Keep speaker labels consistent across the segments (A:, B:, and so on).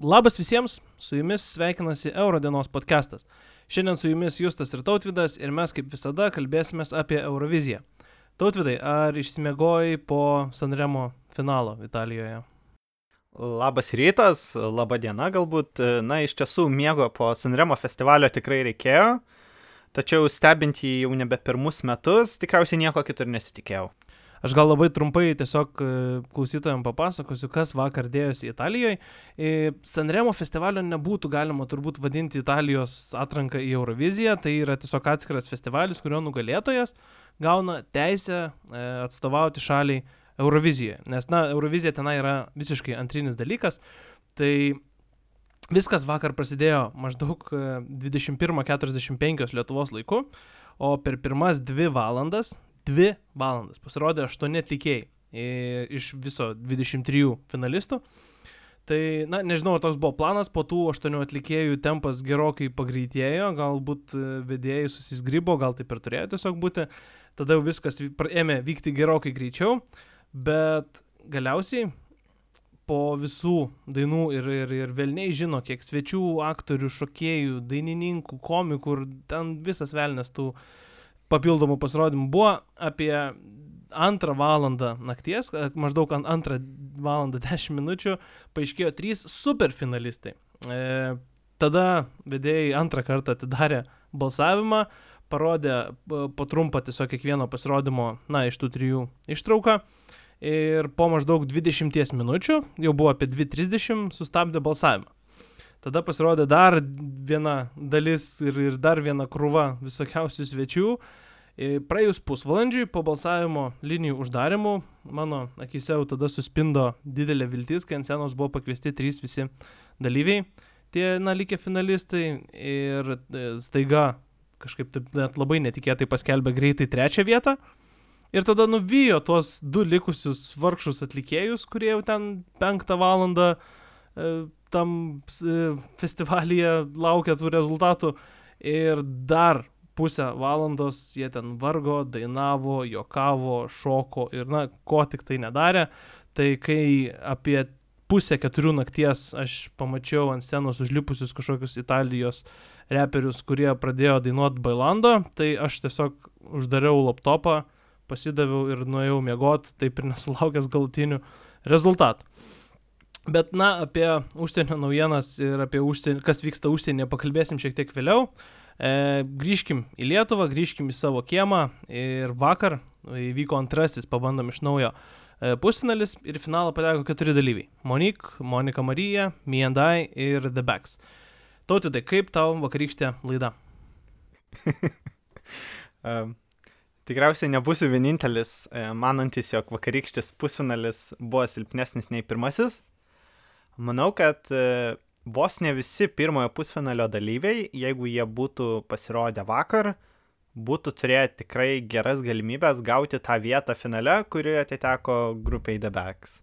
A: Labas visiems, su jumis sveikinasi Eurodienos podcastas. Šiandien su jumis Justas ir Tautvidas ir mes kaip visada kalbėsime apie Euroviziją. Tautvidai, ar išsimegojai po Sanremo finalo Italijoje?
B: Labas rytas, laba diena galbūt. Na, iš tiesų, miego po Sanremo festivalio tikrai reikėjo, tačiau stebint jį jau nebe pirmus metus, tikriausiai nieko kitur nesitikėjau.
A: Aš gal labai trumpai tiesiog e, klausytojams papasakosiu, kas vakar dėjosi Italijoje. Sanremo festivalio nebūtų galima turbūt vadinti Italijos atranką į Euroviziją, tai yra tiesiog atskiras festivalis, kurio nugalėtojas gauna teisę e, atstovauti šaliai Eurovizijoje. Nes, na, Eurovizija ten yra visiškai antrinis dalykas. Tai viskas vakar prasidėjo maždaug 21.45 e, Lietuvos laiku, o per pirmas dvi valandas dvi valandas. Pasirodė aštuoni atlikėjai iš viso 23 finalistų. Tai, na, nežinau, ar toks buvo planas, po tų aštuonių atlikėjų tempas gerokai pagreitėjo, galbūt e, vedėjai susisgrybo, gal taip ir turėjo tiesiog būti, tada jau viskas ėmė vykti gerokai greičiau, bet galiausiai po visų dainų ir, ir, ir velniai žino, kiek svečių, aktorių, šokėjų, dainininkų, komikų ir ten visas velnės tų uh, papildomų pasirodymų buvo apie antrą valandą nakties, maždaug antrą valandą dešimt minučių, paaiškėjo trys superfinalistai. E, tada vedėjai antrą kartą atidarė balsavimą, parodė po trumpą tiesiog kiekvieno pasirodymo, na, iš tų trijų ištrauką. Ir po maždaug 20 minučių, jau buvo apie 2.30, sustabdė balsavimą. Tada pasirodė dar viena dalis ir, ir dar viena krūva visokiausių svečių. Praėjus pusvalandžiui po balsavimo linijų uždarimų, mano akise jau tada suspindo didelė viltis, kai ant scenos buvo pakviesti trys visi dalyviai, tie, na, likę finalistai ir e, staiga kažkaip taip net labai netikėtai paskelbė greitai trečią vietą. Ir tada nuvijo tuos du likusius vargšus atlikėjus, kurie jau ten penktą valandą e, tam e, festivalyje laukia tų rezultatų ir dar pusę valandos jie ten vargo, dainavo, jokavo, šoko ir na, ko tik tai nedarė. Tai kai apie pusę keturių nakties aš pamačiau ant scenos užlipusius kažkokius Italijos reperius, kurie pradėjo dainuoti bailando, tai aš tiesiog uždariau laptopą, pasidaviau ir nuėjau miegoti, taip ir nesulaukęs galutinių rezultatų. Bet, na, apie užsienio naujienas ir apie užsienio, kas vyksta užsienyje pakalbėsim šiek tiek vėliau. E, grįžkim į Lietuvą, grįžkim į savo kiemą ir vakar įvyko antrasis, pabandom iš naujo e, pusfinalis ir finalą pateko keturi dalyviai. Monik, Monika Marija, Miendai ir The Backs. Tautidai, kaip tau vakarykštė laida?
B: um, tikriausiai nebūsiu vienintelis, e, manantis, jog vakarykštis pusfinalis buvo silpnesnis nei pirmasis. Manau, kad e, vos ne visi pirmojo pusfinalio dalyviai, jeigu jie būtų pasirodę vakar, būtų turėję tikrai geras galimybės gauti tą vietą finale, kuri atiteko grupiai The Backs.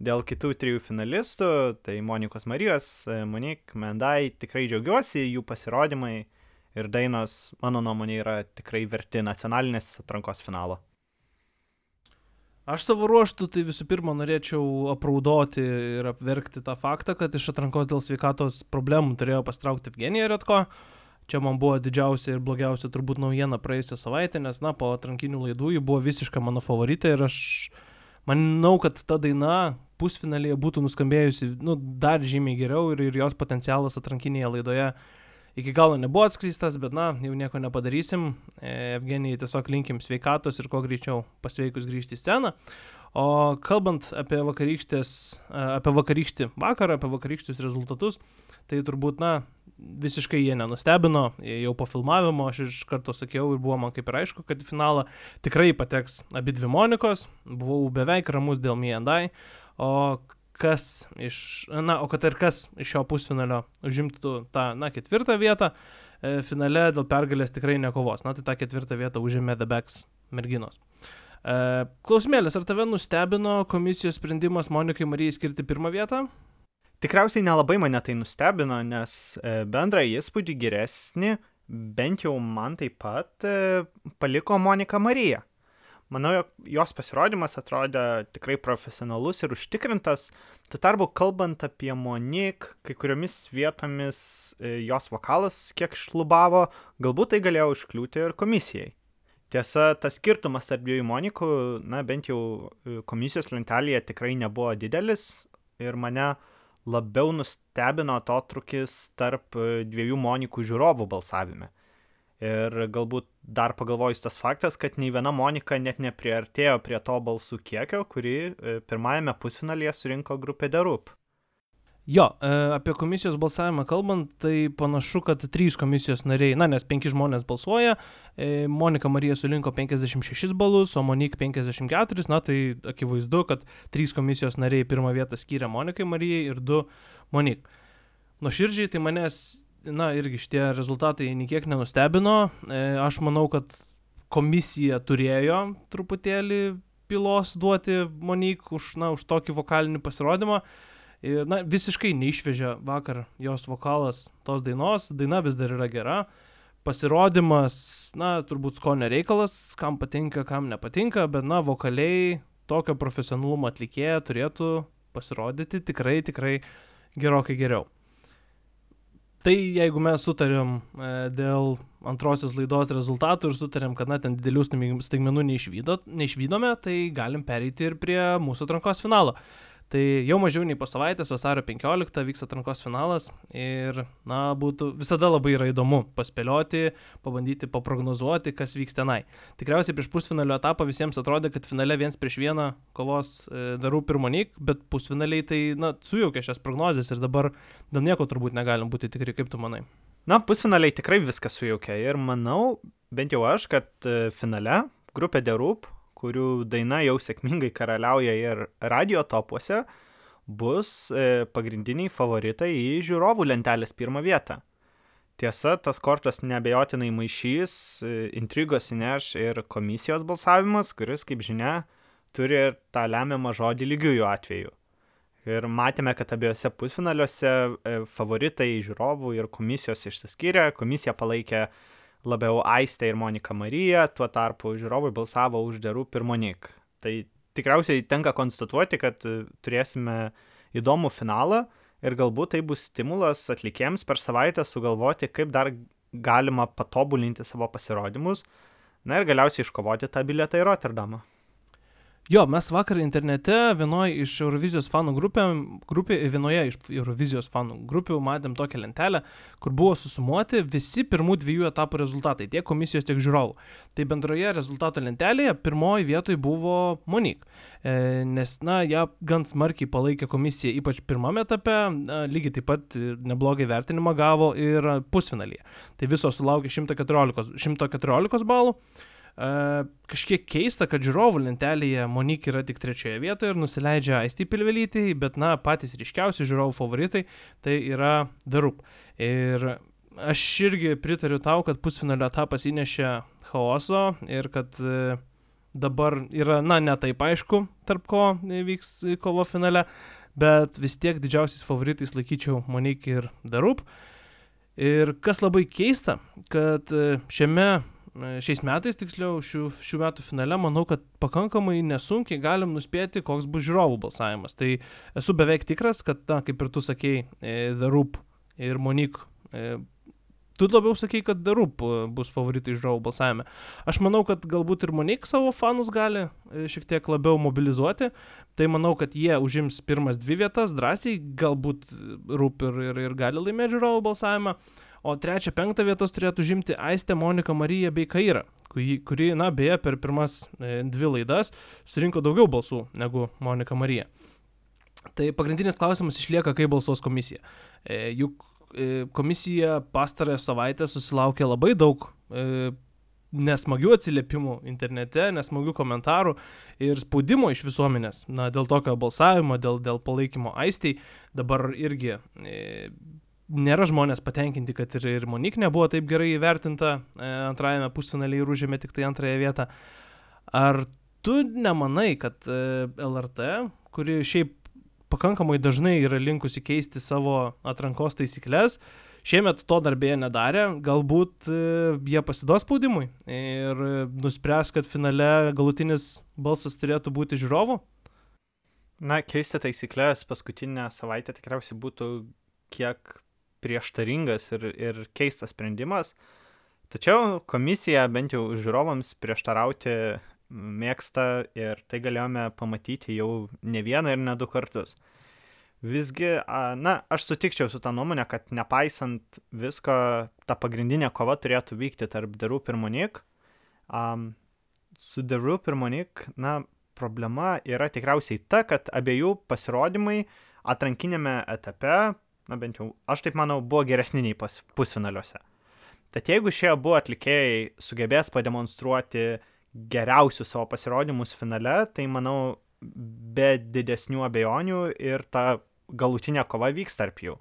B: Dėl kitų trijų finalistų, tai Monikos Marijos, e, Monik, Mendai, tikrai džiaugiuosi, jų pasirodymai ir dainos, mano nuomonė, yra tikrai verti nacionalinės atrankos finalo.
A: Aš savo ruoštų tai visų pirma norėčiau apraudoti ir apverkti tą faktą, kad iš atrankos dėl sveikatos problemų turėjo pastraukti Evgeniją Retko. Čia man buvo didžiausia ir blogiausia turbūt naujiena praėjusią savaitę, nes, na, po atrankinių laidų ji buvo visiška mano favoritė ir aš manau, kad ta daina pusfinalėje būtų nuskambėjusi, nu, dar žymiai geriau ir, ir jos potencialas atrankinėje laidoje iki galo nebuvo atskleistas, bet na, jau nieko nepadarysim. E, Evgenijai tiesiog linkim sveikatos ir kuo greičiau pasveikus grįžti į sceną. O kalbant apie e, apie vakarykštį vakarą, apie vakarykščius rezultatus, tai turbūt, na, visiškai jie nenustebino, jau po filmavimo aš iš karto sakiau ir buvo man kaip ir aišku, kad į finalą tikrai pateks abi dvi Monikos, buvau beveik ramus dėl Miendai, o kas iš, na, o kad ir kas iš šio pusfinalio užimtų tą, na, ketvirtą vietą, e, finale dėl pergalės tikrai nekovos. Na, tai tą ketvirtą vietą užėmė The Backs merginos. E, klausimėlis, ar tave nustebino komisijos sprendimas Monikai Marijai skirti pirmą vietą?
B: Tikriausiai nelabai mane tai nustebino, nes e, bendrą įspūdį geresnį, bent jau man taip pat, e, paliko Monika Marija. Manau, jog jos pasirodymas atrodė tikrai profesionalus ir užtikrintas. Tuo tarpu, kalbant apie Monik, kai kuriomis vietomis e, jos vokalas kiek šlubavo, galbūt tai galėjo užkliūti ir komisijai. Tiesa, tas skirtumas tarp dviejų Monikų, na bent jau e, komisijos lentelėje tikrai nebuvo didelis ir mane labiau nustebino atotrukis tarp e, dviejų Monikų žiūrovų balsavime. Ir galbūt dar pagalvojus tas faktas, kad nei viena Monika net nepriartėjo prie to balsų kiekio, kurį e, pirmajame pusfinalyje surinko grupė Derup.
A: Jo, e, apie komisijos balsavimą kalbant, tai panašu, kad trys komisijos nariai, na, nes penki žmonės balsuoja, e, Monika Marija sulinko 56 balus, o Monik 54, na, tai akivaizdu, kad trys komisijos nariai pirmą vietą skyrė Monikai Marijai ir du Monik. Nuoširdžiai, tai manęs na, irgi šitie rezultatai niekiek nenustebino. E, aš manau, kad komisija turėjo truputėlį pilos duoti Monik už, na, už tokį vokalinį pasirodymą. Ir, na, visiškai neišvežė vakar jos vokalas tos dainos, daina vis dar yra gera. Pasirodymas, na, turbūt skonio reikalas, kam patinka, kam nepatinka, bet, na, vokaliai tokio profesionalumo atlikėja turėtų pasirodyti tikrai, tikrai gerokai geriau. Tai jeigu mes sutarėm e, dėl antrosios laidos rezultatų ir sutarėm, kad na, ten didelių staigmenų neišvydome, tai galim pereiti ir prie mūsų atrankos finalo. Tai jau mažiau nei po savaitės, vasario 15 vyks atrankos finalas ir, na, būtų visada labai yra įdomu paspėlioti, pabandyti paprognozuoti, kas vyks tenai. Tikriausiai prieš pusfinalio etapą visiems atrodė, kad finale viens prieš vieną kovos e, darų pirmonik, bet pusfinaliai tai, na, sujaukė šias prognozes ir dabar dėl nieko turbūt negalim būti tikri, kaip tu manai.
B: Na, pusfinaliai tikrai viską sujaukė ir manau, bent jau aš, kad e, finale grupė Derup kurių daina jau sėkmingai karaliauja ir radio topuose, bus e, pagrindiniai favoritai į žiūrovų lentelės pirmą vietą. Tiesa, tas kortos nebejotinai maišys, e, intrigos įneš ir komisijos balsavimas, kuris, kaip žinia, turi ir tą lemiamą žodį lygiųjų atveju. Ir matėme, kad abiejose pusfinaliuose e, favoritai žiūrovų ir komisijos išsiskyrė, komisija palaikė uh, labiau Aistė ir Monika Marija, tuo tarpu žiūrovai balsavo už Derų ir Monik. Tai tikriausiai tenka konstatuoti, kad e, turėsime įdomų finalą ir galbūt tai bus stimulas atlikėjams per savaitę sugalvoti, kaip dar galima patobulinti savo pasirodymus, na ir galiausiai iškovoti tą bilietą į Rotterdamą.
A: Jo, mes vakar internete vienoje iš Eurovizijos fanų grupė, grupė, vienoje iš Eurovizijos fanų grupių matėm tokią lentelę, kur buvo susumuoti visi pirmų dviejų etapų rezultatai, tiek komisijos, tiek žiūrovų. Tai bendroje rezultato lentelėje pirmoji vietoje buvo Monik, e, nes, na, ją gan smarkiai palaikė komisija, ypač pirmame etape, e, lygiai taip pat neblogai vertinimą gavo ir pusfinalyje. Tai visos sulaukė 114, 114 balų. Kažkiek keista, kad žiūrovų lentelėje Monik yra tik trečioje vietoje ir nusileidžia Aisti Pilvelytį, bet na, patys ryškiausi žiūrovų favoritai tai yra Darup. Ir aš irgi pritariu tau, kad pusfinalio etapas įnešė chaoso ir kad uh, dabar yra, na, netaip aišku, tarp ko vyks kovo finale, bet vis tiek didžiausiais favoritais laikyčiau Monik ir Darup. Ir kas labai keista, kad uh, šiame šiais metais, tiksliau, šių, šių metų finale, manau, kad pakankamai nesunkiai galim nuspėti, koks bus žiūrovų balsavimas. Tai esu beveik tikras, kad, na, kaip ir tu sakėjai, e, The Roop ir Monik, e, tu labiau sakei, kad The Roop e, bus favoritai žiūrovų balsavime. Aš manau, kad galbūt ir Monik savo fanus gali šiek tiek labiau mobilizuoti. Tai manau, kad jie užims pirmas dvi vietas drąsiai, galbūt Roop ir, ir, ir gali laimėti žiūrovų balsavimą. O trečią, penktą vietas turėtų žimti Aistė, Monika Marija bei Kaira, kuri, kuri, na, beje, per pirmas e, dvi laidas surinko daugiau balsų negu Monika Marija. Tai pagrindinis klausimas išlieka, kaip balsuos komisija. E, juk e, komisija pastarąją savaitę susilaukė labai daug e, nesmagių atsiliepimų internete, nesmagių komentarų ir spaudimo iš visuomenės. Na, dėl tokio balsavimo, dėl, dėl palaikymo aistiai, dabar irgi e, nėra žmonės patenkinti, kad ir, ir Monik nebuvo taip gerai įvertinta e, antrajame pusfinaliai ir užėmė tik tai antrąją vietą. Ar tu nemanai, kad e, LRT, kuri šiaip pakankamai dažnai yra linkusi keisti savo atrankos taisyklės, Šiemet to darbėje nedarė, galbūt e, jie pasiduos spaudimui ir nuspręs, kad finale galutinis balsas turėtų būti žiūrovų.
B: Na, keisti taisyklės paskutinę savaitę tikriausiai būtų kiek prieštaringas ir, ir keistas sprendimas. Tačiau komisija bent jau žiūrovams prieštarauti mėgsta ir tai galėjome pamatyti jau ne vieną ir ne du kartus. Visgi, na, aš sutikčiau su tą nuomonę, kad nepaisant visko, ta pagrindinė kova turėtų vykti tarp Roop ir Monik. Um, su Roop ir Monik, na, problema yra tikriausiai ta, kad abiejų pasirodymai atrankinėme etape, na bent jau aš taip manau, buvo geresni nei pusfinaliuose. Tad jeigu šie abu atlikėjai sugebės pademonstruoti geriausius savo pasirodymus finale, tai manau, be didesnių abejonių ir ta galutinė kova vyks tarp jų.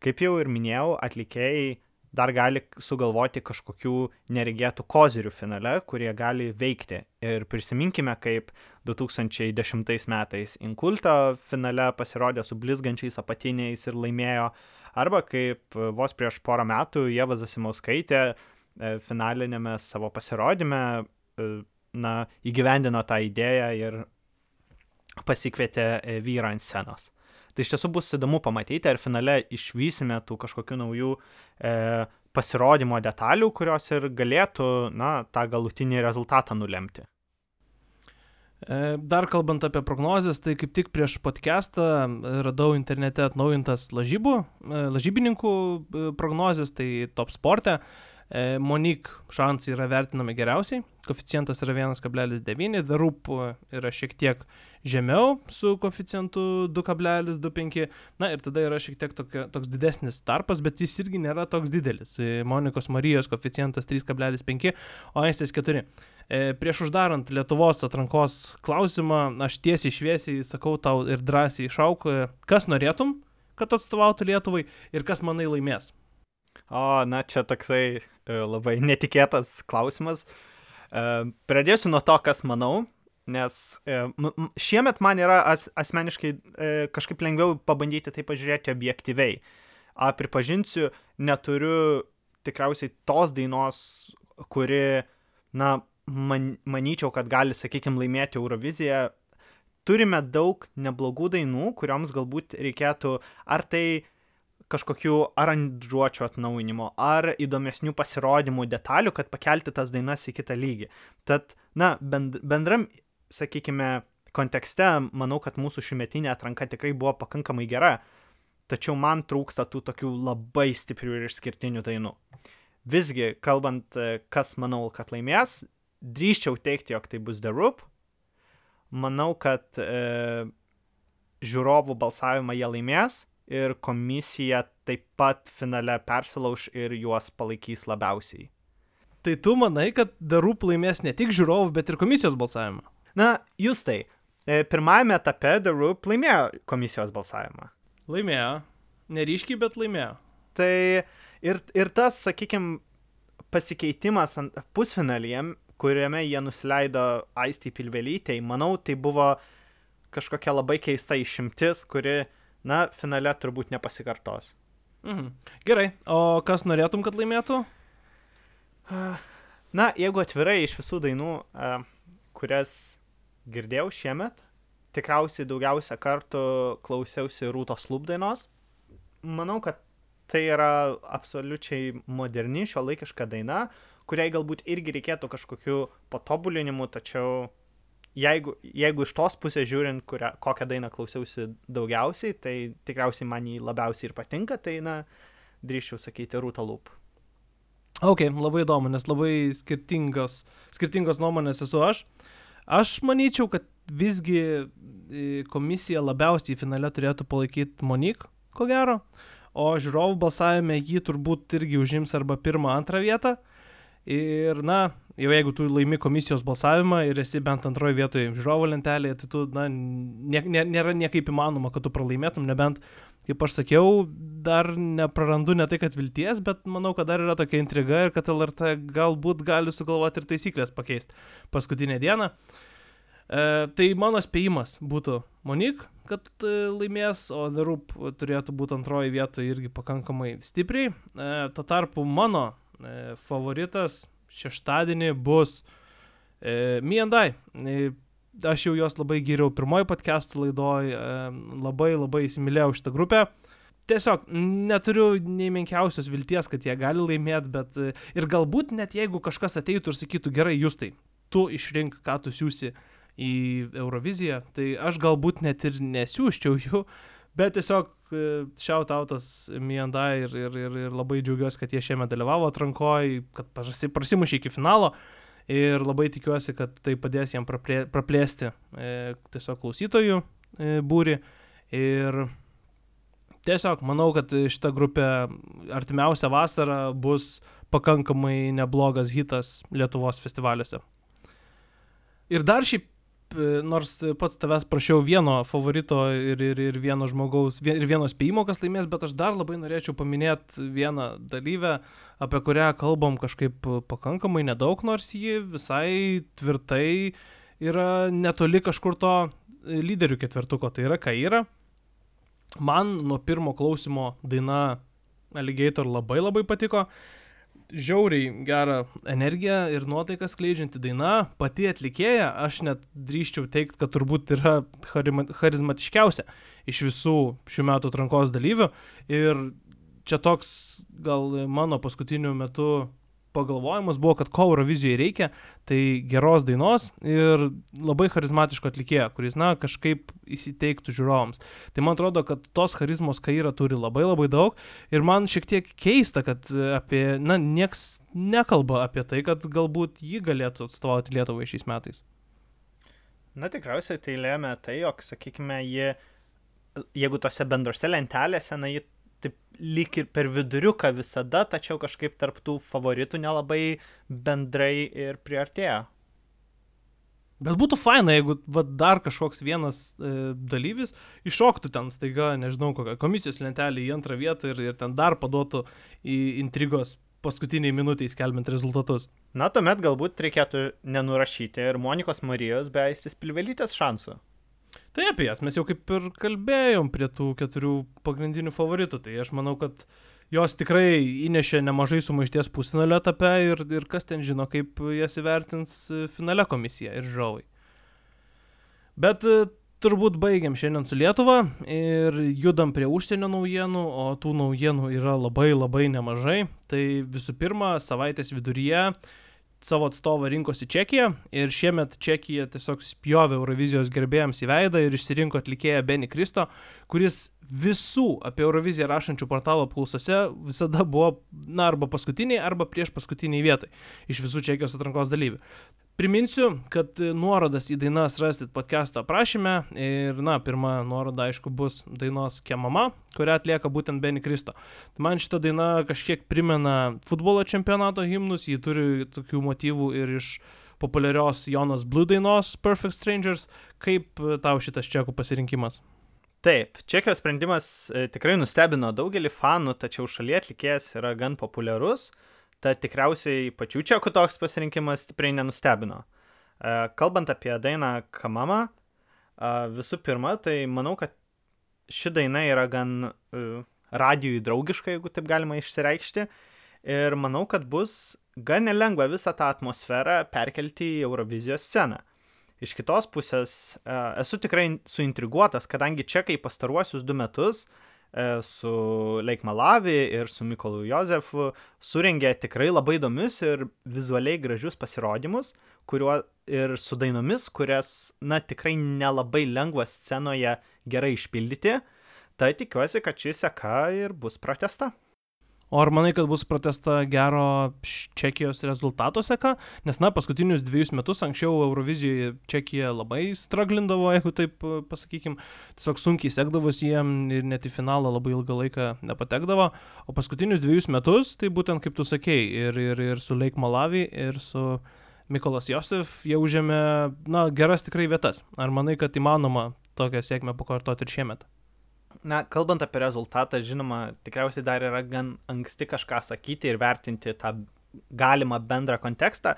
B: Kaip jau ir minėjau, atlikėjai dar gali sugalvoti kažkokių neregėtų kozirių finale, kurie gali veikti. Ir prisiminkime, kaip 2010 metais Inkulto finale pasirodė su blizgančiais apatiniais ir laimėjo Arba kaip e, vos prieš porą metų Jeva Zasimauskaitė e, finalinėme savo pasirodyme e, na, įgyvendino tą idėją ir pasikvietė vyrą ant scenos. Tai iš tiesų bus įdomu pamatyti, ar finale išvysime tų kažkokių naujų e, pasirodymo detalių, kurios ir galėtų, na, tą galutinį rezultatą nulemti.
A: E, dar kalbant apie prognozes, tai kaip tik prieš podcastą radau internete atnaujintas lažybų, e, lažybininkų e, prognozes, tai top sporte. Monik šansai yra vertinami geriausiai, koficijantas yra 1,9, The Roop yra šiek tiek žemiau su koficijantu 2,25, na ir tada yra šiek tiek tokia, toks didesnis tarpas, bet jis irgi nėra toks didelis. Monikos Marijos koficijantas 3,5, o Aistės 4. E, prieš uždarant Lietuvos atrankos klausimą, aš tiesiai šviesiai sakau tau ir drąsiai išauk, e, kas norėtum, kad atstovautų Lietuvai ir kas manai laimės.
B: O, na, čia toksai e, labai netikėtas klausimas. Pradėsiu nuo to, kas manau, nes šiemet man yra as, asmeniškai kažkaip lengviau pabandyti tai pažiūrėti objektyviai. A, pripažinsiu, neturiu tikriausiai tos dainos, kuri, na, man, manyčiau, kad gali, sakykime, laimėti Euroviziją. Turime daug neblogų dainų, kurioms galbūt reikėtų ar tai kažkokių aranžuočio atnaujinimo, ar įdomesnių pasirodymų detalių, kad pakelti tas dainas į kitą lygį. Tad, na, bend, bendram, sakykime, kontekste, manau, kad mūsų šimetinė atranka tikrai buvo pakankamai gera, tačiau man trūksta tų tokių labai stiprių ir išskirtinių dainų. Visgi, kalbant, kas manau, kad laimės, drįščiau teikti, jog tai bus The Roop. Manau, kad e, žiūrovų balsavimą jie laimės ir komisija taip pat finale persilauž ir juos palaikys labiausiai.
A: Tai tu manai, kad Roop laimės ne tik žiūrovų, bet ir komisijos balsavimą?
B: Na, jūs tai. E, pirmajame etape Roop laimėjo komisijos balsavimą.
A: Laimėjo. Neryškiai, bet laimėjo.
B: Tai ir, ir tas, sakykime, pasikeitimas ant pusfinalyje kuriame jie nusileido Aistį Pilvelytei, manau, tai buvo kažkokia labai keista išimtis, kuri, na, finale turbūt nepasikartos.
A: Mhm. Gerai, o kas norėtum, kad laimėtų?
B: Na, jeigu atvirai iš visų dainų, kurias girdėjau šiemet, tikriausiai daugiausia kartų klausiausi Rūtos Lūpdainos. Manau, kad tai yra absoliučiai moderni šio laikiška daina, kuriai galbūt irgi reikėtų kažkokių patobulinimų, tačiau jeigu, jeigu iš tos pusės žiūrint, kurią, kokią dainą klausiausi daugiausiai, tai tikriausiai man jį labiausiai ir patinka, tai, na, drįščiau sakyti Rūta Lūp.
A: Ok, labai įdomu, nes labai skirtingos, skirtingos nuomonės esu aš. Aš manyčiau, kad visgi e, komisija labiausiai finale turėtų palaikyti Monik, ko gero, o žiūrovų balsavime jį turbūt irgi užims arba pirmą, antrą vietą. Ir, na, jau jeigu tu laimi komisijos balsavimą ir esi bent antroje vietoje žiūrovų lentelėje, tai tu, na, nė, nė, nėra niekaip įmanoma, kad tu pralaimėtum, nebent, kaip aš sakiau, dar neprarandu ne tai, kad vilties, bet manau, kad dar yra tokia intriga ir kad LRT galbūt gali sugalvoti ir taisyklės pakeisti paskutinę dieną. E, tai mano spėjimas būtų Monik, kad e, laimės, o Roop turėtų būti antroji vietoje irgi pakankamai stipriai. E, tuo tarpu mano e, favoritas šeštadienį bus e, Miendai. E, aš jau jos labai geriau pirmoji podcast laidoj, e, labai labai įsimylėjau šitą grupę. Tiesiog neturiu nei menkiausios vilties, kad jie gali laimėti, bet e, ir galbūt net jeigu kažkas ateitų ir sakytų, gerai, jūs tai, tu išrink, ką tu siūsi į Euroviziją, tai aš galbūt net ir nesiūščiau jų, bet tiesiog šiaut autas Mianda ir, ir, ir, ir labai džiaugiuosi, kad jie šiemet dalyvavo atrankoje, kad prasimušė iki finalo ir labai tikiuosi, kad tai padės jam praplė, praplėsti e, tiesiog klausytojų e, būri ir tiesiog manau, kad šita grupė artimiausią vasarą bus pakankamai neblogas hitas Lietuvos festivaliuose. Ir dar šiaip nors pats tavęs prašiau vieno favorito ir, ir, ir vieno žmogaus, ir vieno spėjimo, kas laimės, bet aš dar labai norėčiau paminėti vieną dalyvę, apie kurią kalbam kažkaip pakankamai nedaug, nors ji visai tvirtai yra netoli kažkur to lyderių ketvertuko, tai yra Kaira. Man nuo pirmo klausimo daina Alligator labai labai patiko žiauriai gerą energiją ir nuotaiką skleidžianti daina, pati atlikėja, aš net drįščiau teikti, kad turbūt yra charizmatiškiausia iš visų šių metų atrankos dalyvių. Ir čia toks gal mano paskutiniu metu pagalvojimas buvo, kad ko Eurovizijai reikia, tai geros dainos ir labai charizmatiško atlikėjo, kuris, na, kažkaip įsiteiktų žiūrovams. Tai man atrodo, kad tos charizmos Kaira turi labai labai daug ir man šiek tiek keista, kad apie, na, nieks nekalba apie tai, kad galbūt ji galėtų atstovauti Lietuvai šiais metais.
B: Na, tikriausiai tai lėmė tai, jog, sakykime, ji, jeigu tose bendrose lentelėse, na, ji taip lyg ir per viduriuką visada, tačiau kažkaip tarptų favoritų nelabai bendrai ir priartėjo.
A: Bet būtų faina, jeigu va, dar kažkoks vienas e, dalyvis iššoktų ten staiga, nežinau, kokią komisijos lentelę į antrą vietą ir, ir ten dar paduotų į intrigos paskutiniai minutiai skelbiant rezultatus.
B: Na, tuomet galbūt reikėtų nenurašyti ir Monikos Marijos bei Aistis Pilvelytės šansų.
A: Tai apie jas mes jau kaip ir kalbėjom prie tų keturių pagrindinių favoritų. Tai aš manau, kad jos tikrai įnešė nemažai sumaišties pusfinalio etape ir, ir kas ten žino, kaip jas įvertins finale komisija ir žiūrovai. Bet e, turbūt baigiam šiandien su Lietuva ir judam prie užsienio naujienų, o tų naujienų yra labai labai nemažai. Tai visų pirma, savaitės viduryje savo atstovą rinkosi Čekija ir šiemet Čekija tiesiog spjovė Eurovizijos gerbėjams į veidą ir išsirinko atlikėją Benny Kristo, kuris visų apie Euroviziją rašančių portalo apklausose visada buvo, na, arba paskutiniai, arba prieš paskutiniai vietai iš visų Čekijos atrankos dalyvių. Priminsiu, kad nuorodas į dainas rasit podcast'o aprašyme ir, na, pirma nuoroda, aišku, bus dainos Kemama, kurią atlieka būtent Benny Kristo. Tai man šita daina kažkiek primena futbolo čempionato himnus, jį turi tokių motyvų ir iš populiarios Jonas Blue dainos Perfect Strangers. Kaip tau šitas čekų pasirinkimas?
B: Taip, Čekijos sprendimas e, tikrai nustebino daugelį fanų, tačiau šalyje atlikėjas yra gan populiarus. Uh, tad tikriausiai pačių čekų toks pasirinkimas stipriai nenustebino. E, kalbant apie dainą Kamama, e, visų pirma, tai manau, kad ši daina yra gan uh, radijui draugiška, jeigu taip galima išsireikšti. Ir manau, kad bus gan nelengva visą tą atmosferą perkelti į Eurovizijos sceną. Iš kitos pusės esu tikrai suintriguotas, kadangi čekai pastaruosius du metus uh, E, su Lake Malavi ir su Mikolu Jozefu surengė tikrai labai įdomius ir vizualiai gražius pasirodymus, kuriuo ir su dainomis, kurias, na, tikrai nelabai lengva scenoje gerai išpildyti. Tai tikiuosi, kad ši seka ir bus protesta.
A: O ar manai, kad bus protesta gero Čekijos rezultato seka? Nes, na, paskutinius dviejus metus anksčiau Eurovizijoje Čekija labai straglindavo, jeigu taip e, pasakykim, tiesiog sunkiai sekdavosi jiem ir net į finalą labai ilgą laiką nepatekdavo. O paskutinius dviejus metus, tai būtent kaip tu sakei, ir, ir, ir su Lake Malavi, ir su Mikolas Josef jie užėmė, na, geras tikrai vietas. Ar manai, kad įmanoma tokią sėkmę pakartoti ir šiemet?
B: Na, kalbant apie rezultatą, žinoma, tikriausiai dar yra gan anksti kažką sakyti ir vertinti tą galimą bendrą kontekstą.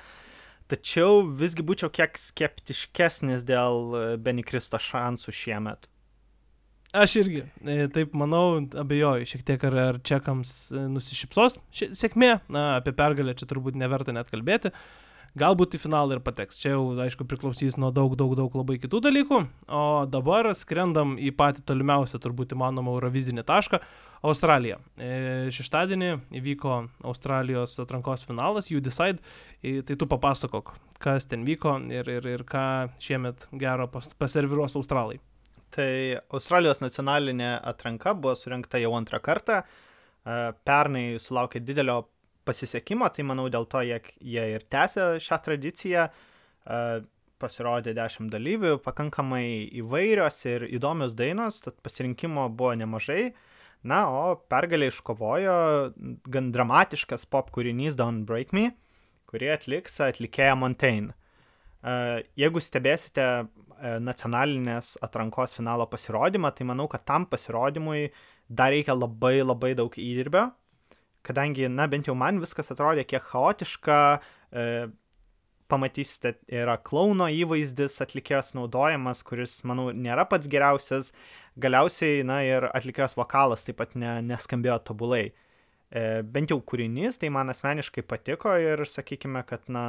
B: tačiau visgi būčiau kiek skeptiškesnis dėl e, Benikristo šansų šiemet.
A: Aš irgi, e, taip manau, abejoju šiek tiek, ar, ar čekams e, nusišypsos sėkmė, na, apie pergalę čia turbūt neverta net kalbėti. Galbūt į finalą ir pateks. Čia jau, aišku, priklausys nuo daug, daug, daug labai kitų dalykų. O dabar skrendam į patį tolimiausią, turbūt įmanomą Eurovizinį tašką - Australiją. E, šeštadienį įvyko Australijos atrankos finalas, You Decide. E, tai tu papasakok, kas ten vyko ir, ir, ir ką šiemet gero pas, paserviruos Australai.
B: Tai Australijos nacionalinė atranka buvo surinkta jau antrą kartą. E, pernai sulaukė didelio pasisekimo, tai manau dėl to jie, jie ir tęsia šią tradiciją. Pasirodė dešimt dalyvių, pakankamai įvairios ir įdomios dainos, tad pasirinkimo buvo nemažai. Na, o pergalę iškovojo gan dramatiškas pop kūrinys Don't Break Me, kurį atliks atlikėja Montaigne. Jeigu stebėsite nacionalinės atrankos finalo pasirodymą, tai manau, kad tam pasirodymui dar reikia labai labai daug įdirbio kadangi, na, bent jau man viskas atrodė kiek chaotiška, e, pamatysite, yra klauno įvaizdis atlikėjas naudojamas, kuris, manau, nėra pats geriausias, galiausiai, na, ir atlikėjas vokalas taip pat ne, neskambėjo tobulai. E, bent jau kūrinys, tai man asmeniškai patiko ir sakykime, kad, na,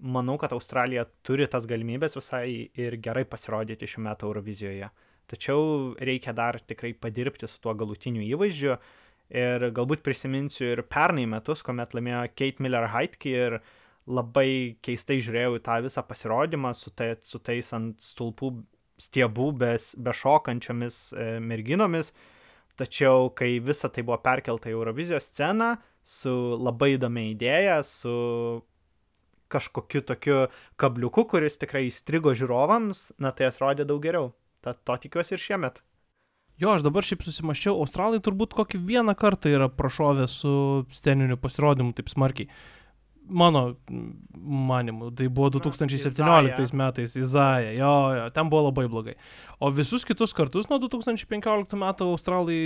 B: manau, kad Australija turi tas galimybės visai ir gerai pasirodyti šiuo metu Eurovizijoje. Tačiau reikia dar tikrai padirbti su tuo galutiniu įvaizdžiu, Ir galbūt prisiminsiu ir pernai metus, kuomet laimėjo Kate Miller Heitke ir labai keistai žiūrėjau į tą visą pasirodymą su, tai, su tais ant stulpų stiebų bes, bešokančiomis e, merginomis. Tačiau, kai visa tai buvo perkelta į Eurovizijos sceną su labai įdomia idėja, su kažkokiu tokiu kabliuku, kuris tikrai įstrigo žiūrovams, na tai atrodė daug geriau. Tad to tikiuosi ir šiemet.
A: Jo, aš dabar šiaip susimaščiau, australai turbūt kokį vieną kartą yra prašovę su sceniniu pasirodymu taip smarkiai mano manimu, tai buvo 2017 Izaja. metais Izaja, jo, jo, ten buvo labai blogai. O visus kitus kartus nuo 2015 metų australai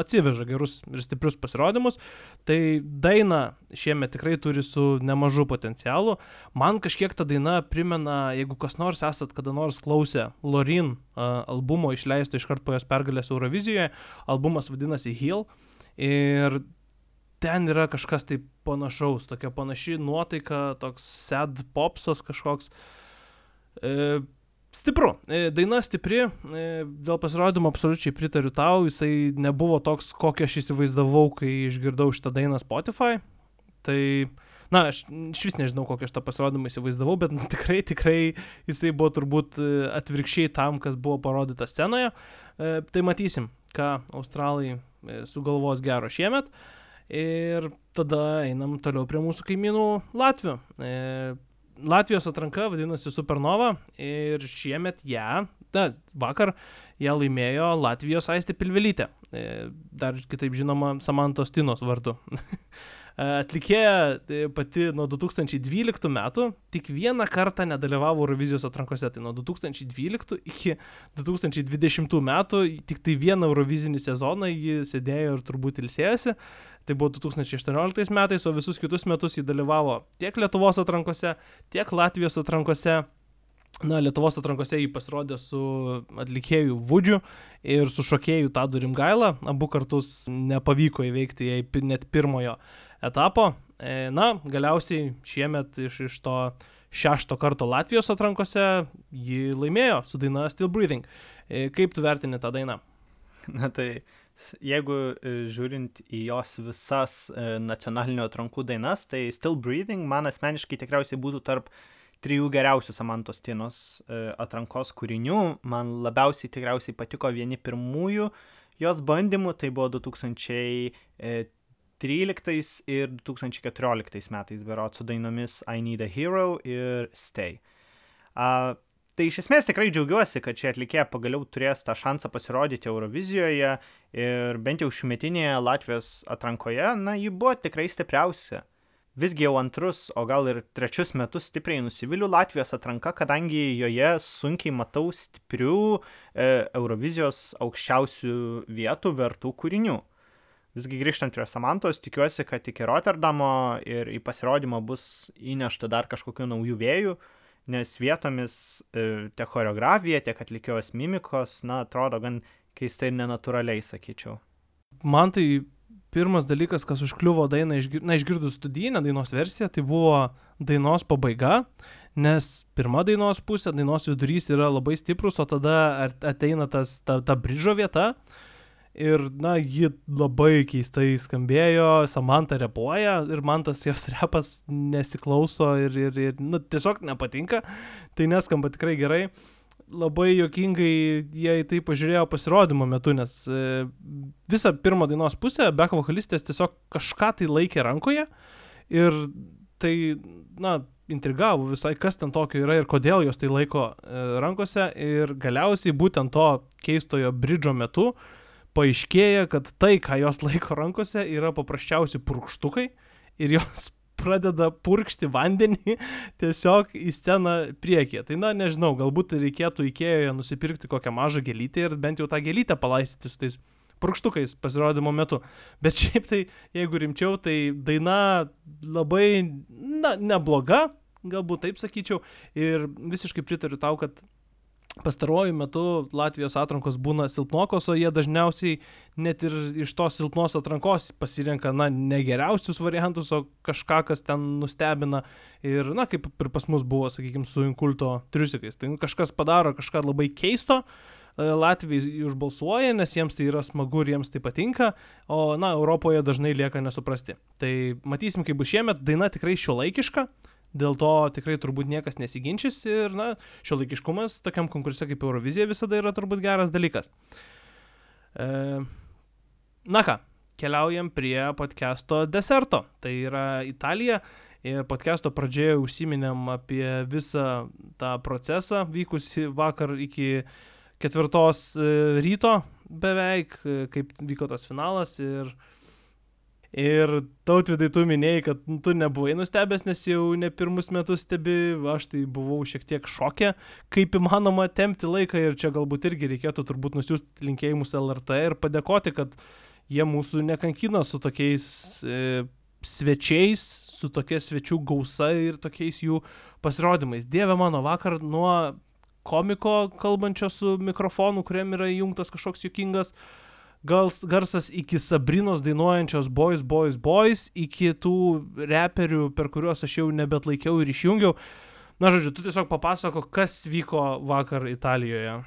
A: atsiveža gerus ir stiprius pasirodymus, tai daina šiemet tikrai turi su nemažu potencialu. Man kažkiek ta daina primena, jeigu kas nors esat kada nors klausę Lorin albumo išleisto iškart po jos pergalės Eurovizijoje, albumas vadinasi Heal. Ir ten yra kažkas tai panašaus, tokia panaši nuotaika, toks sad popsas kažkoks. E, stipru, e, daina stipri, e, dėl pasirodymo absoliučiai pritariu tau, jisai nebuvo toks, kokį aš įsivaizdavau, kai išgirdau šitą dainą Spotify. Tai, na, aš iš vis nežinau, kokį aš tą pasirodymą įsivaizdavau, bet tikrai, tikrai jisai buvo turbūt e, atvirkščiai tam, kas buvo parodyta scenoje. E, tai matysim, ką australai e, sugalvos gero šiemet. E, Ir tada einam toliau prie mūsų kaimynų Latvių. E, Latvijos atranka vadinasi Supernova ir šiemet ją, na, vakar ją laimėjo Latvijos Aistė Pilvelytė. E, dar kitaip žinoma Samantos Tinos vardu. Atlikėja e, pati nuo 2012 metų tik vieną kartą nedalyvavo Eurovizijos atrankose. Tai nuo 2012 iki 2020 metų tik tai vieną Eurovizinį sezoną ji sėdėjo ir turbūt ilsėjosi. Tai buvo 2018 metais, o visus kitus metus jį dalyvavo tiek Lietuvos atrankose, tiek Latvijos atrankose. Na, Lietuvos atrankose jį pasirodė su atlikėjų Vudžiu ir su šokėjų Tadu Rimgaila. Abu kartus nepavyko įveikti jai net pirmojo etapo. E, na, galiausiai šiemet iš, iš to šešto karto Latvijos atrankose jį laimėjo su daina Still Breathing. E, kaip tu vertini tą dainą?
B: Na tai, jeigu e, žiūrint į jos visas nacionalinio atrankų dainas, tai Still Breathing man asmeniškai tikriausiai būtų tarp trijų geriausių Samantos Tinos atrankos kūrinių. Man labiausiai tikriausiai patiko vieni pirmųjų jos bandymų, tai buvo 2000 2013 ir 2014 metais berot su dainomis I Need a Hero ir Stay. Uh, tai iš esmės tikrai džiaugiuosi, kad šie atlikėjai pagaliau turės tą šansą pasirodyti Eurovizijoje ir bent jau šiumetinėje Latvijos atrankoje, na, ji buvo tikrai stipriausia. Visgi jau antrus, o gal ir trečius metus stipriai nusiviliu Latvijos atranka, kadangi joje sunkiai matau stiprių e, Eurovizijos aukščiausių vietų vertų kūrinių. Visgi grįžtant prie Samantos, tikiuosi, kad iki Rotterdamo ir į pasirodymą bus įnešta dar kažkokių naujų vėjų, nes vietomis e, tiek choreografija, tiek atlikėjos mimikos, na, atrodo gan keistai ir nenatūraliai, sakyčiau.
A: Man tai pirmas dalykas, kas užkliuvo dainą, išgir... na, išgirdus studijinę dainos versiją, tai buvo dainos pabaiga, nes pirma dainos pusė, dainos vidurys yra labai stiprus, o tada ateina tas, ta, ta bridžo vieta. Ir, na, ji labai keistai skambėjo, Samantha repuoja ir man tas jos repas nesiklauso ir, ir, ir nu, tiesiog nepatinka, tai neskamba tikrai gerai. Labai jokingai jie į tai pažiūrėjo pasirodymo metu, nes e, visą pirmą dainos pusę back vokalistės tiesiog kažką tai laikė rankoje ir tai, na, intrigavo visai, kas ten tokio yra ir kodėl jos tai laiko e, rankose ir galiausiai būtent to keistojo bridžo metu paaiškėja, kad tai, ką jos laiko rankose, yra paprasčiausi purkštukai ir jos pradeda purkšti vandenį tiesiog į sceną priekyje. Tai na, nežinau, galbūt reikėtų įkėjoje nusipirkti kokią mažą gelytę ir bent jau tą gelytę palaistyti su tais purkštukais pasirodymo metu. Bet šiaip tai, jeigu rimčiau, tai daina labai, na, nebloga, galbūt taip sakyčiau, ir visiškai pritariu tau, kad pastaruoju metu Latvijos atrankos būna silpnokos, o jie dažniausiai net ir iš tos silpnos atrankos pasirenka, na, negeriausius variantus, o kažką, kas ten nustebina. Ir, na, kaip ir pas mus buvo, sakykime, su inkulto triusikais. Tai nu, kažkas padaro kažką labai keisto, e, Latvijai užbalsuoja, nes jiems tai yra smagu ir jiems tai patinka, o, na, Europoje dažnai lieka nesuprasti. Tai matysim, kaip bus šiemet, daina tikrai šiuolaikiška, Dėl to tikrai turbūt niekas nesiginčys ir, na, šio laikiškumas tokiam konkurse kaip Eurovizija visada yra turbūt geras dalykas. E, na ką, keliaujam prie podcast'o deserto. Tai yra Italija. Ir podcast'o pradžioje užsiminėm apie visą tą procesą vykusi vakar iki ketvirtos e, ryto beveik, e, kaip vyko tas finalas. Ir Ir tautvidai tu minėjai, kad tu nebuvai nustebęs, nes jau ne pirmus metus stebi, aš tai buvau šiek tiek šokė, kaip įmanoma temti laiką ir čia galbūt irgi reikėtų turbūt nusiųsti linkėjimus LRT ir padėkoti, kad jie mūsų nekankina su tokiais e, svečiais, su tokia svečių gausa ir tokiais jų pasirodymais. Dieve mano, vakar nuo komiko kalbančio su mikrofonu, kuriam yra įjungtas kažkoks juokingas, gals, garsas iki Sabrinos dainuojančios Boys, Boys, Boys, iki tų reperių, per kuriuos aš jau nebetlaikiau ir išjungiau. Na, žodžiu, tu tiesiog papasako, kas vyko vakar Italijoje.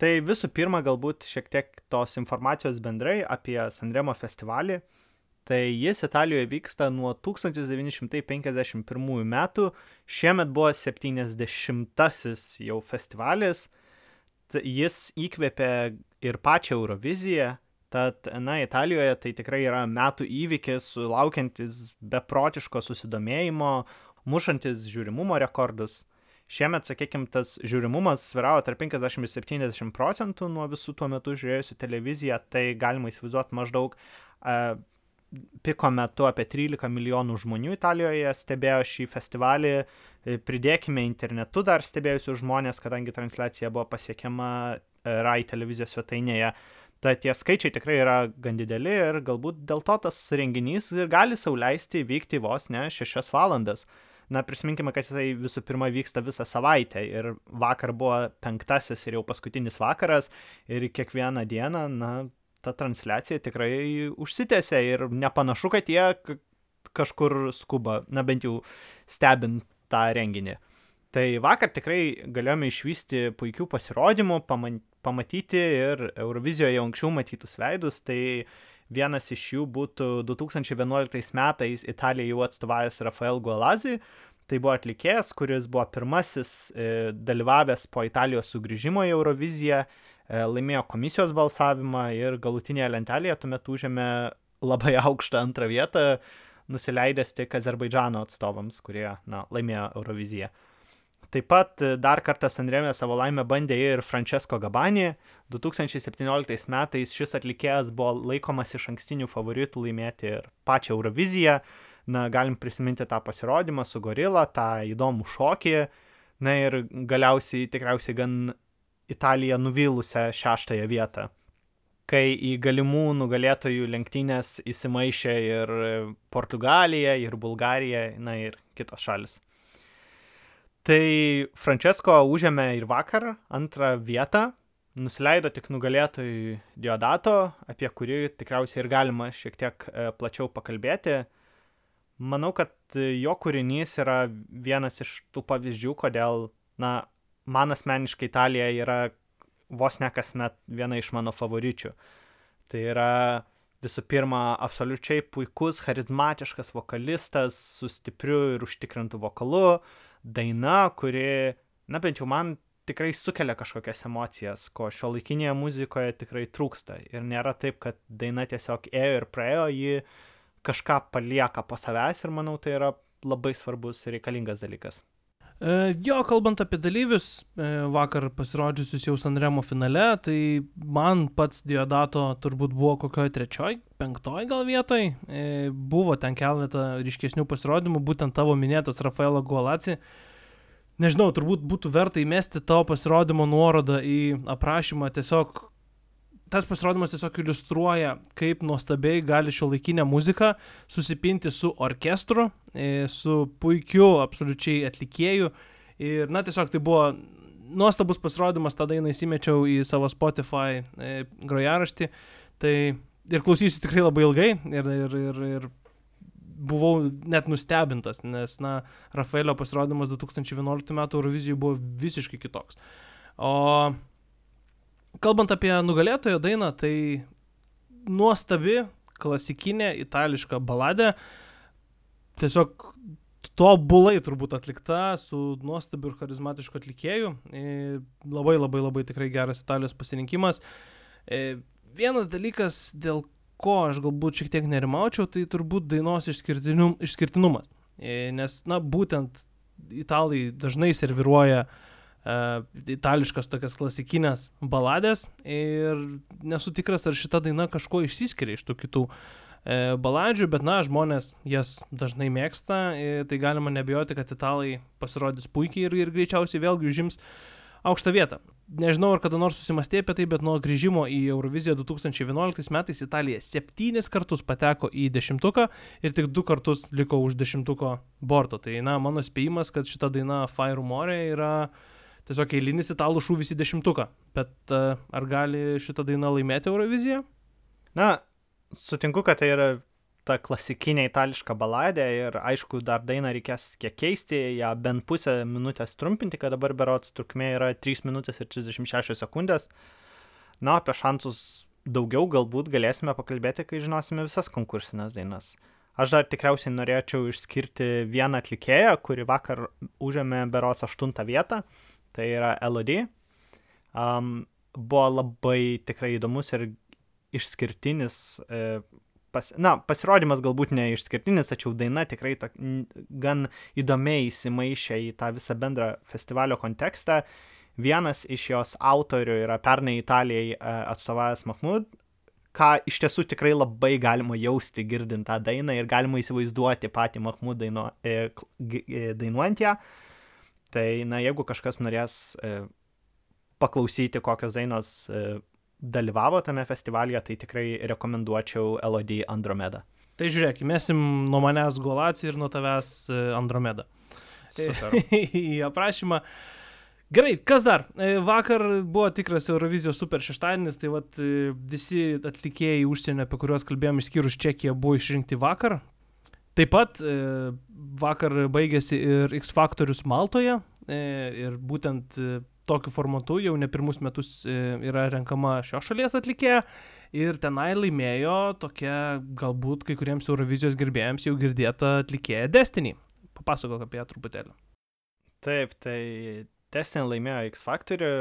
B: Tai visų pirma, galbūt šiek tiek tos informacijos bendrai apie Sanremo festivalį. Tai jis Italijoje vyksta nuo 1951 metų, šiemet buvo 70-asis jau festivalis, jis įkvėpė ir pačią Euroviziją. Tad, na, Italijoje tai tikrai yra metų įvykis, sulaukiantis beprotiško susidomėjimo, mušantis žiūrimumo rekordus. Šiemet, sakykime, tas žiūrimumas sviravo tarp 50 ir 70 procentų nuo visų tuo metu žiūrėjusių televiziją, tai galima įsivaizduoti maždaug uh, piko metu apie 13 milijonų žmonių Italijoje stebėjo šį festivalį, pridėkime internetu dar stebėjusius žmonės, kadangi transliacija buvo pasiekiama RAI televizijos svetainėje. Tad tie skaičiai tikrai yra gan dideli ir galbūt dėl to tas renginys gali sauliaisti vykti vos ne 6 valandas. Na, prisiminkime, kad jisai visų pirma vyksta visą savaitę ir vakar buvo penktasis ir jau paskutinis vakaras ir kiekvieną dieną, na, ta transliacija tikrai užsitęsia ir nepanašu, kad jie kažkur skuba, na bent jau stebint tą renginį. Tai vakar tikrai galėjome išvysti puikių pasirodymų, pamatyti ir Eurovizijoje anksčiau matytus veidus, tai vienas iš jų būtų 2011 metais Italijai jau atstovavęs Rafael Gualazi, tai buvo atlikėjas, kuris buvo pirmasis e, dalyvavęs po Italijos sugrįžimo į Euroviziją, e, laimėjo komisijos balsavimą ir galutinėje lentelėje tuomet užėmė labai aukštą antrą vietą, nusileidęs tik Azerbaidžano atstovams, kurie na, laimėjo Euroviziją. Taip pat e, dar kartą Sanremė savo laimę bandė ir Francesco Gabani. 2017 metais šis atlikėjas buvo laikomas iš ankstinių favoritų laimėti ir pačią Euroviziją. Na, galim prisiminti tą pasirodymą su Gorila, tą įdomų šokį. Na ir galiausiai tikriausiai gan Italiją nuvylusią šeštąją vietą. kai į galimų nugalėtojų lenktynės įsimaišė ir Portugalija, ir Bulgarija, na ir kitos šalis. Tai Francesco užėmė ir vakar antrą vietą, nusileido tik nugalėtojui Diodato, apie kurį tikriausiai ir galima šiek tiek e, plačiau pakalbėti. Manau, kad jo kūrinys yra vienas iš tų pavyzdžių, kodėl, na, man asmeniškai Italija yra vos ne kasmet viena iš mano favoričių. Tai yra visų pirma absoliučiai puikus, charizmatiškas vokalistas su stipriu ir užtikrintu vokalu, daina, kuri, na bent jau man tikrai sukelia kažkokias emocijas, ko šio laikinėje muzikoje tikrai trūksta. Ir nėra taip, kad daina tiesiog ėjo ir praėjo, ji kažką palieka po savęs ir manau tai yra labai svarbus ir reikalingas dalykas.
A: E, jo, kalbant apie dalyvius, e, vakar pasirodžiusius jau Sanremo finale, tai man pats Diodato turbūt buvo kokioje trečioji, penktoji gal vietoj. E, buvo ten keletą ryškesnių pasirodymų, būtent tavo minėtas Rafaelo Gualaci. Nežinau, turbūt būtų verta įmesti tavo pasirodymo nuorodą į aprašymą tiesiog tas pasirodymas tiesiog iliustruoja, kaip nuostabiai gali šio laikinę muziką susipinti su orkestru, e, su puikiu absoliučiai atlikėju. Ir, na, tiesiog tai buvo nuostabus pasirodymas, tada jinai įsimečiau į savo Spotify e, grojaraštį. Tai ir klausysiu tikrai labai ilgai ir, ir, ir, ir buvau net nustebintas, nes, na, Rafaelio pasirodymas 2011 m. Eurovizijoje buvo visiškai kitoks. O kalbant apie nugalėtojo dainą, tai nuostabi, klasikinė itališka baladė. Tiesiog tobulai turbūt atlikta su nuostabiu ir charizmatišku atlikėju. E, labai labai labai tikrai geras Italijos pasirinkimas. E, vienas dalykas, dėl ko aš galbūt šiek tiek nerimaučiau, tai turbūt dainos išskirtinum, išskirtinumas. E, nes, na, būtent italai dažnai serviruoja uh, itališkas tokias klasikinės baladės ir nesu tikras, ar šita daina kažko išsiskiria iš tų kitų uh, baladžių, bet na, žmonės jas dažnai mėgsta, uh, tai galima nebijoti, kad italai pasirodys puikiai ir, ir greičiausiai vėlgi užims aukštą vietą. Nežinau, ar kada nors susimastė apie tai, bet nuo grįžimo į Euroviziją 2011 metais Italija septynis kartus pateko į dešimtuką ir tik du kartus liko už dešimtuko borto. Tai, na, mano spėjimas, kad šita daina Fire More yra uh, tiesiog eilinis italų šūvis į dešimtuką. Bet uh, ar gali šitą dainą laimėti Euroviziją?
B: Na, sutinku, kad tai yra ta klasikinė itališka baladė ir aišku, dar dainą reikės kiek keisti, ją bent pusę minutės trumpinti, kad dabar berots trukmė yra 3 minutės ir 36 sekundės. Na, apie šansus daugiau galbūt galėsime pakalbėti, kai žinosime visas konkursinės dainas. Aš dar tikriausiai norėčiau išskirti vieną atlikėją, kuri vakar užėmė berots 8 vietą tai yra Elodie. Um, buvo labai tikrai įdomus ir išskirtinis, e, pas, na, pasirodymas galbūt ne išskirtinis, tačiau daina tikrai to, gan įdomiai įsimaišė į tą visą bendrą festivalio kontekstą. Vienas iš jos autorių yra pernai Italijai e, atstovavęs Mahmud, ką iš tiesų tikrai labai galima jausti girdint tą dainą ir galima įsivaizduoti patį Mahmud dainu, e, e, dainuojant ją. E, Tai, na, jeigu kažkas norės e, paklausyti, kokios dainos e, dalyvavo tame festivalyje, tai tikrai rekomenduočiau LOD Andromeda.
A: Tai žiūrėk, mesim nuo manęs Golaci ir nuo tavęs e, Andromeda. Į aprašymą. Gerai, kas dar? E, vakar buvo tikras Eurovizijos super šeštadienis, tai vat, e, visi atlikėjai užsienio, apie kuriuos kalbėjom, išskyrus Čekiją, buvo išrinkti vakar. Taip pat e, vakar baigėsi ir X Factorius Maltoje e, ir būtent e, tokiu formatu jau ne pirmus metus yra renkama šios šalies atlikėja ir tenai laimėjo tokia galbūt kai kuriems Eurovizijos gerbėjams jau girdėta atlikėja Destiny. Papasakok apie ją truputėlį.
B: Taip, tai Destiny laimėjo X Factorių,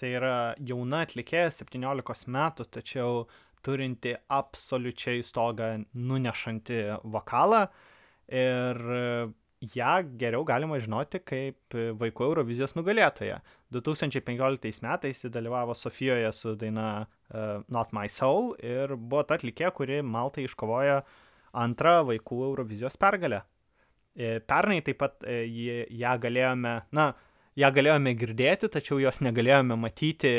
B: tai yra jauna atlikėja 17 metų, tačiau turinti absoliučiai stogą nunešanti vokalą ir ją geriau galima žinoti kaip vaikų Eurovizijos nugalėtoja. 2015 metais ji dalyvavo Sofijoje su daina uh, Not My Soul ir buvo ta atlikėja, kuri Maltai iškovojo antrą vaikų Eurovizijos pergalę. E, pernai taip pat e, ją galėjome, na, ją galėjome girdėti, tačiau jos negalėjome matyti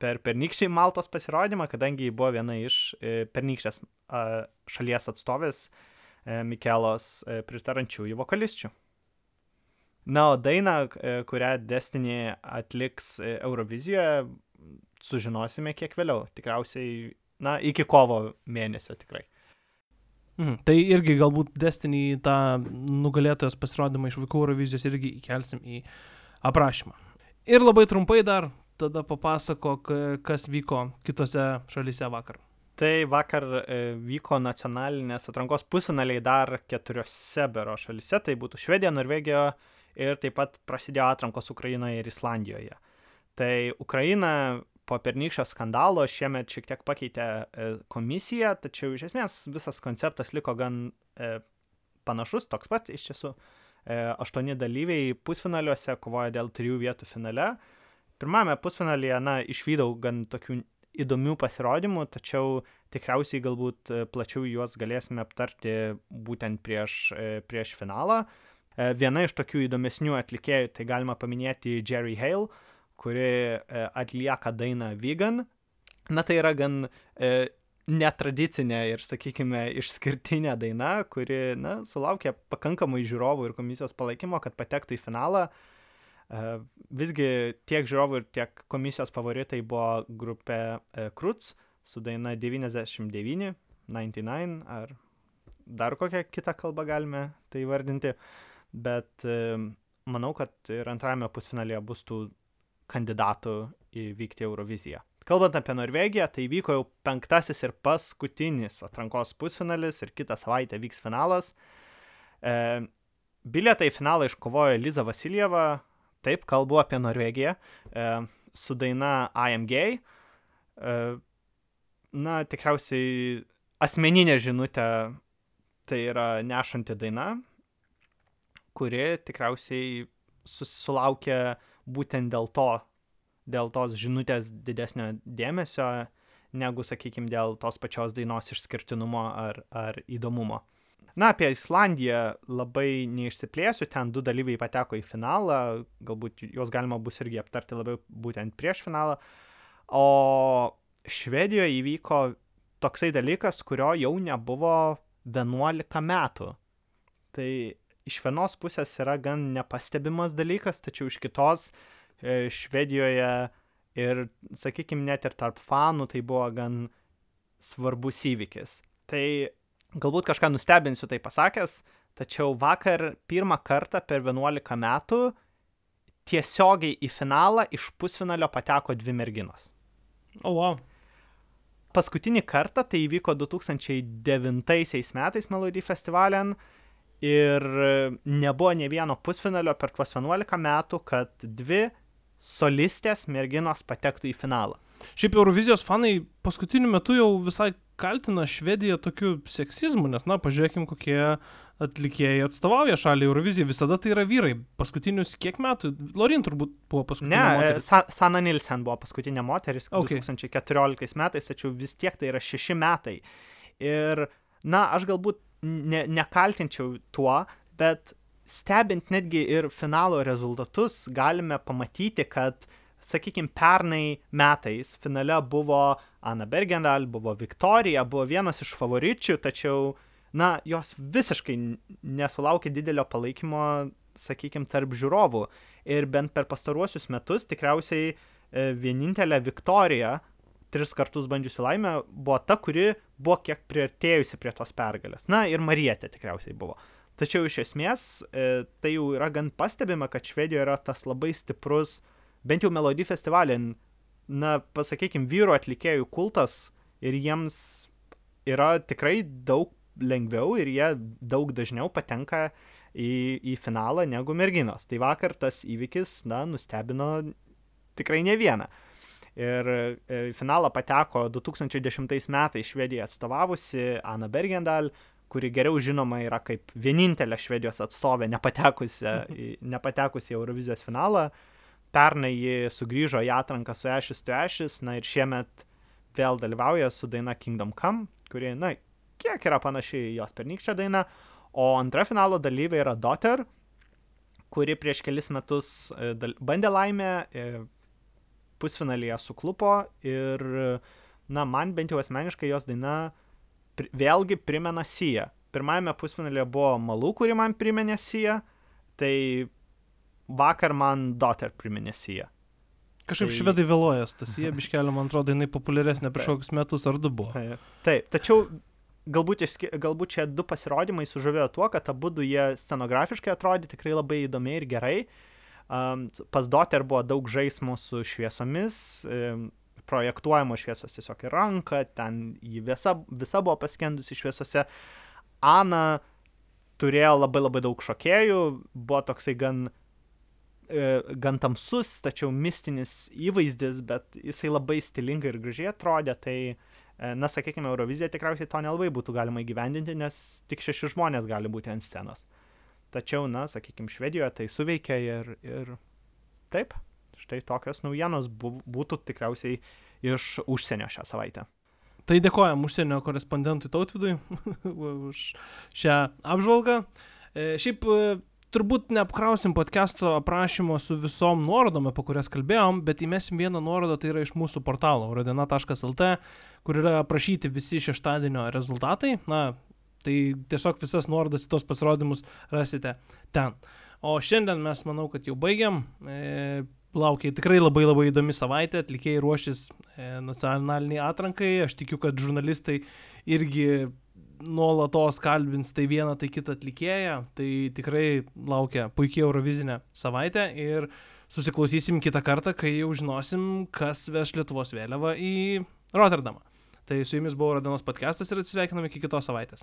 B: per pernykščiai Maltos pasirodymą, kadangi ji buvo viena iš e, pernykščias šalies atstovės e, Mikelos e, pritarančiųjų vokalisčių. Na, o dainą, kurią Destiny atliks Eurovizijoje, sužinosime kiek vėliau. Tikriausiai, na, iki kovo mėnesio tikrai.
A: Mhm. Tai irgi galbūt Destiny tą nugalėtojos pasirodymą iš vaikų Eurovizijos irgi įkelsim į aprašymą. Ir labai trumpai dar tada papasakok, kas vyko kitose šalyse vakar.
B: Tai vakar e, vyko nacionalinės atrankos pusinaliai dar keturiose bero šalyse, tai būtų Švedija, Norvegija ir taip pat prasidėjo atrankos Ukrainoje ir Islandijoje. Tai Ukraina po pernykščio skandalo šiemet šiek tiek pakeitė e, komisija, tačiau iš esmės visas konceptas liko gan e, panašus, toks pat iš tiesų. E, aštuoni dalyviai pusfinaliuose kovoja dėl trijų vietų finale. Pirmame pusfinalyje, na, išvydau gan tokių įdomių pasirodymų, tačiau tikriausiai galbūt e, plačiau juos galėsime aptarti būtent prieš, e, prieš finalą. E, viena iš tokių įdomesnių atlikėjų, tai galima paminėti Jerry Hale, kuri atlieka dainą Vegan. Na tai yra gan netradicinė ir, sakykime, išskirtinė daina, kuri, na, sulaukė pakankamai žiūrovų ir komisijos palaikymo, kad patektų į finalą. E, visgi tiek žiūrovų ir tiek komisijos favoritai buvo grupė e, Kruts su daina 99, 99 ar dar kokią kitą kalbą galime tai vardinti. Bet e, manau, kad ir antrajame pusfinalėje bus tų kandidatų įvykti Euroviziją. Kalbant apie Norvegiją, tai vyko jau penktasis ir paskutinis atrankos pusfinalis ir kitą savaitę vyks finalas. E, bilietą į finalą iškovojo Liza Vasiljeva, taip kalbu apie Norvegiją, e, su daina I am gay. E, na, tikriausiai asmeninė žinutė tai yra nešanti daina, kuri tikriausiai susilaukia būtent dėl to, dėl tos žinutės didesnio dėmesio, negu, sakykime, dėl tos pačios dainos išskirtinumo ar, ar įdomumo. Na, apie Islandiją labai neišsiplėsiu, ten du dalyviai pateko į finalą, galbūt juos galima bus irgi aptarti labiau būtent prieš finalą. O Švedijoje įvyko toksai dalykas, kurio jau nebuvo 11 metų. Tai iš vienos pusės yra gan nepastebimas dalykas, tačiau iš kitos e, Švedijoje ir, sakykime, net ir tarp fanų tai buvo gan svarbus įvykis. Tai galbūt kažką nustebinsiu tai pasakęs, tačiau vakar pirmą kartą per 11 metų tiesiogiai į finalą iš pusfinalio pateko dvi merginos.
A: O, oh, wow.
B: Paskutinį kartą tai įvyko 2009 metais Melody Festivalen ir nebuvo ne vieno pusfinalio per tuos 11 metų, kad dvi solistės merginos patektų į finalą.
A: Šiaip Eurovizijos fanai paskutiniu metu jau visai kaltina Švediją tokiu seksizmu, nes, na, pažiūrėkim, kokie atlikėjai atstovauja šalį Eurovizijai, visada tai yra vyrai. Paskutinius kiek metų? Lorin turbūt buvo paskutinė.
B: Ne,
A: moteris.
B: Sa Sana Nilsen buvo paskutinė moteris
A: Okay.
B: 2014 metais, tačiau vis tiek tai yra šeši metai. Ir, na, aš galbūt ne, nekaltinčiau tuo, bet stebint netgi ir finalo rezultatus, galime pamatyti, kad, sakykime, pernai metais finale buvo Ana Bergendal, buvo Viktorija, buvo vienas iš favoričių, tačiau, na, jos visiškai nesulaukė didelio palaikymo, sakykime, tarp žiūrovų. Ir bent per pastaruosius metus tikriausiai e, vienintelė Viktorija tris kartus bandžiusi laimę, buvo ta, kuri buvo kiek priartėjusi prie tos pergalės. Na ir Marietė tikriausiai buvo. Tačiau iš esmės e, tai jau yra gan pastebima, kad Švedijoje yra tas labai stiprus, bent jau Melody festivalė, na, pasakykime, vyro atlikėjų kultas ir jiems yra tikrai daug lengviau ir jie daug dažniau patenka į, į finalą negu merginos. Tai vakar tas įvykis, na, nustebino tikrai ne vieną. Ir į finalą pateko 2010 metais Švediją atstovavusi Ana Bergendal, kuri geriau žinoma yra kaip vienintelė Švedijos atstovė nepatekusi, nepatekusi į Eurovizijos finalą. Pernai ji sugrįžo į atranką su Ashes to Ashes, na ir šiemet vėl dalyvauja su daina Kingdom Come, kuri, na, kiek yra panašiai jos pernykščia daina. O antra finalo dalyvė yra Dotter, kuri prieš kelis metus bandė laimę, pusfinalyje suklupo ir, na, man bent jau asmeniškai jos daina vėlgi primena Siją. Pirmajame pusfinalyje buvo Malų, kuri man priminė Siją, tai vakar man Dotter priminė Siją.
A: Kažkaip
B: Tai-
A: švedai vėluoja, Stasija Biškelė, man atrodo, jinai populiaresnė prieš kokius metus ar du buvo.
B: Taip, tačiau galbūt, išski- galbūt šie du pasirodymai sužavėjo tuo, kad abu du jie scenografiškai atrodė tikrai labai įdomiai ir gerai. Um, pas Dotter buvo daug žaismų su šviesomis, um, projektuojamos šviesos tiesiog į ranką, ten ji visa, visa buvo paskendusi šviesose. Ana turėjo labai labai daug šokėjų, buvo toksai gan, gan tamsus, tačiau mistinis įvaizdis, bet jisai labai stilingai ir gražiai atrodė, tai E, Na, sakykime, Eurovizija tikriausiai to nelabai būtų galima įgyvendinti, nes tik šeši žmonės gali būti ant scenos. Tačiau, na, sakykime, Švedijoje tai suveikia ir, ir taip, štai tokios naujienos būtų tikriausiai iš užsienio šią savaitę.
A: Tai dėkojam užsienio korespondentui Tautvidui už šią apžvalgą. E, Šiaip e, turbūt neapkrausim podcast'o aprašymo su visom nuorodom, apie kurias kalbėjom, bet įmesim vieną nuorodą, tai yra iš mūsų portalo rodina.lt, kur yra aprašyti visi šeštadienio rezultatai. Na, tai tiesiog visas nuorodas į tos pasirodymus rasite ten. O šiandien mes manau, kad jau baigiam. E, laukia tikrai labai labai įdomi savaitė, atlikėjai ruošis e, nacionaliniai atrankai, aš tikiu, kad žurnalistai irgi nuolatos kalbins tai vieną, tai kitą atlikėją, tai tikrai laukia puikiai Eurovizinė savaitė ir susiklausysim kitą kartą, kai jau žinosim, kas veš Lietuvos vėliavą į Rotterdamą. Tai su jumis buvo Rodanos podcastas ir atsisveikiname iki kitos savaitės.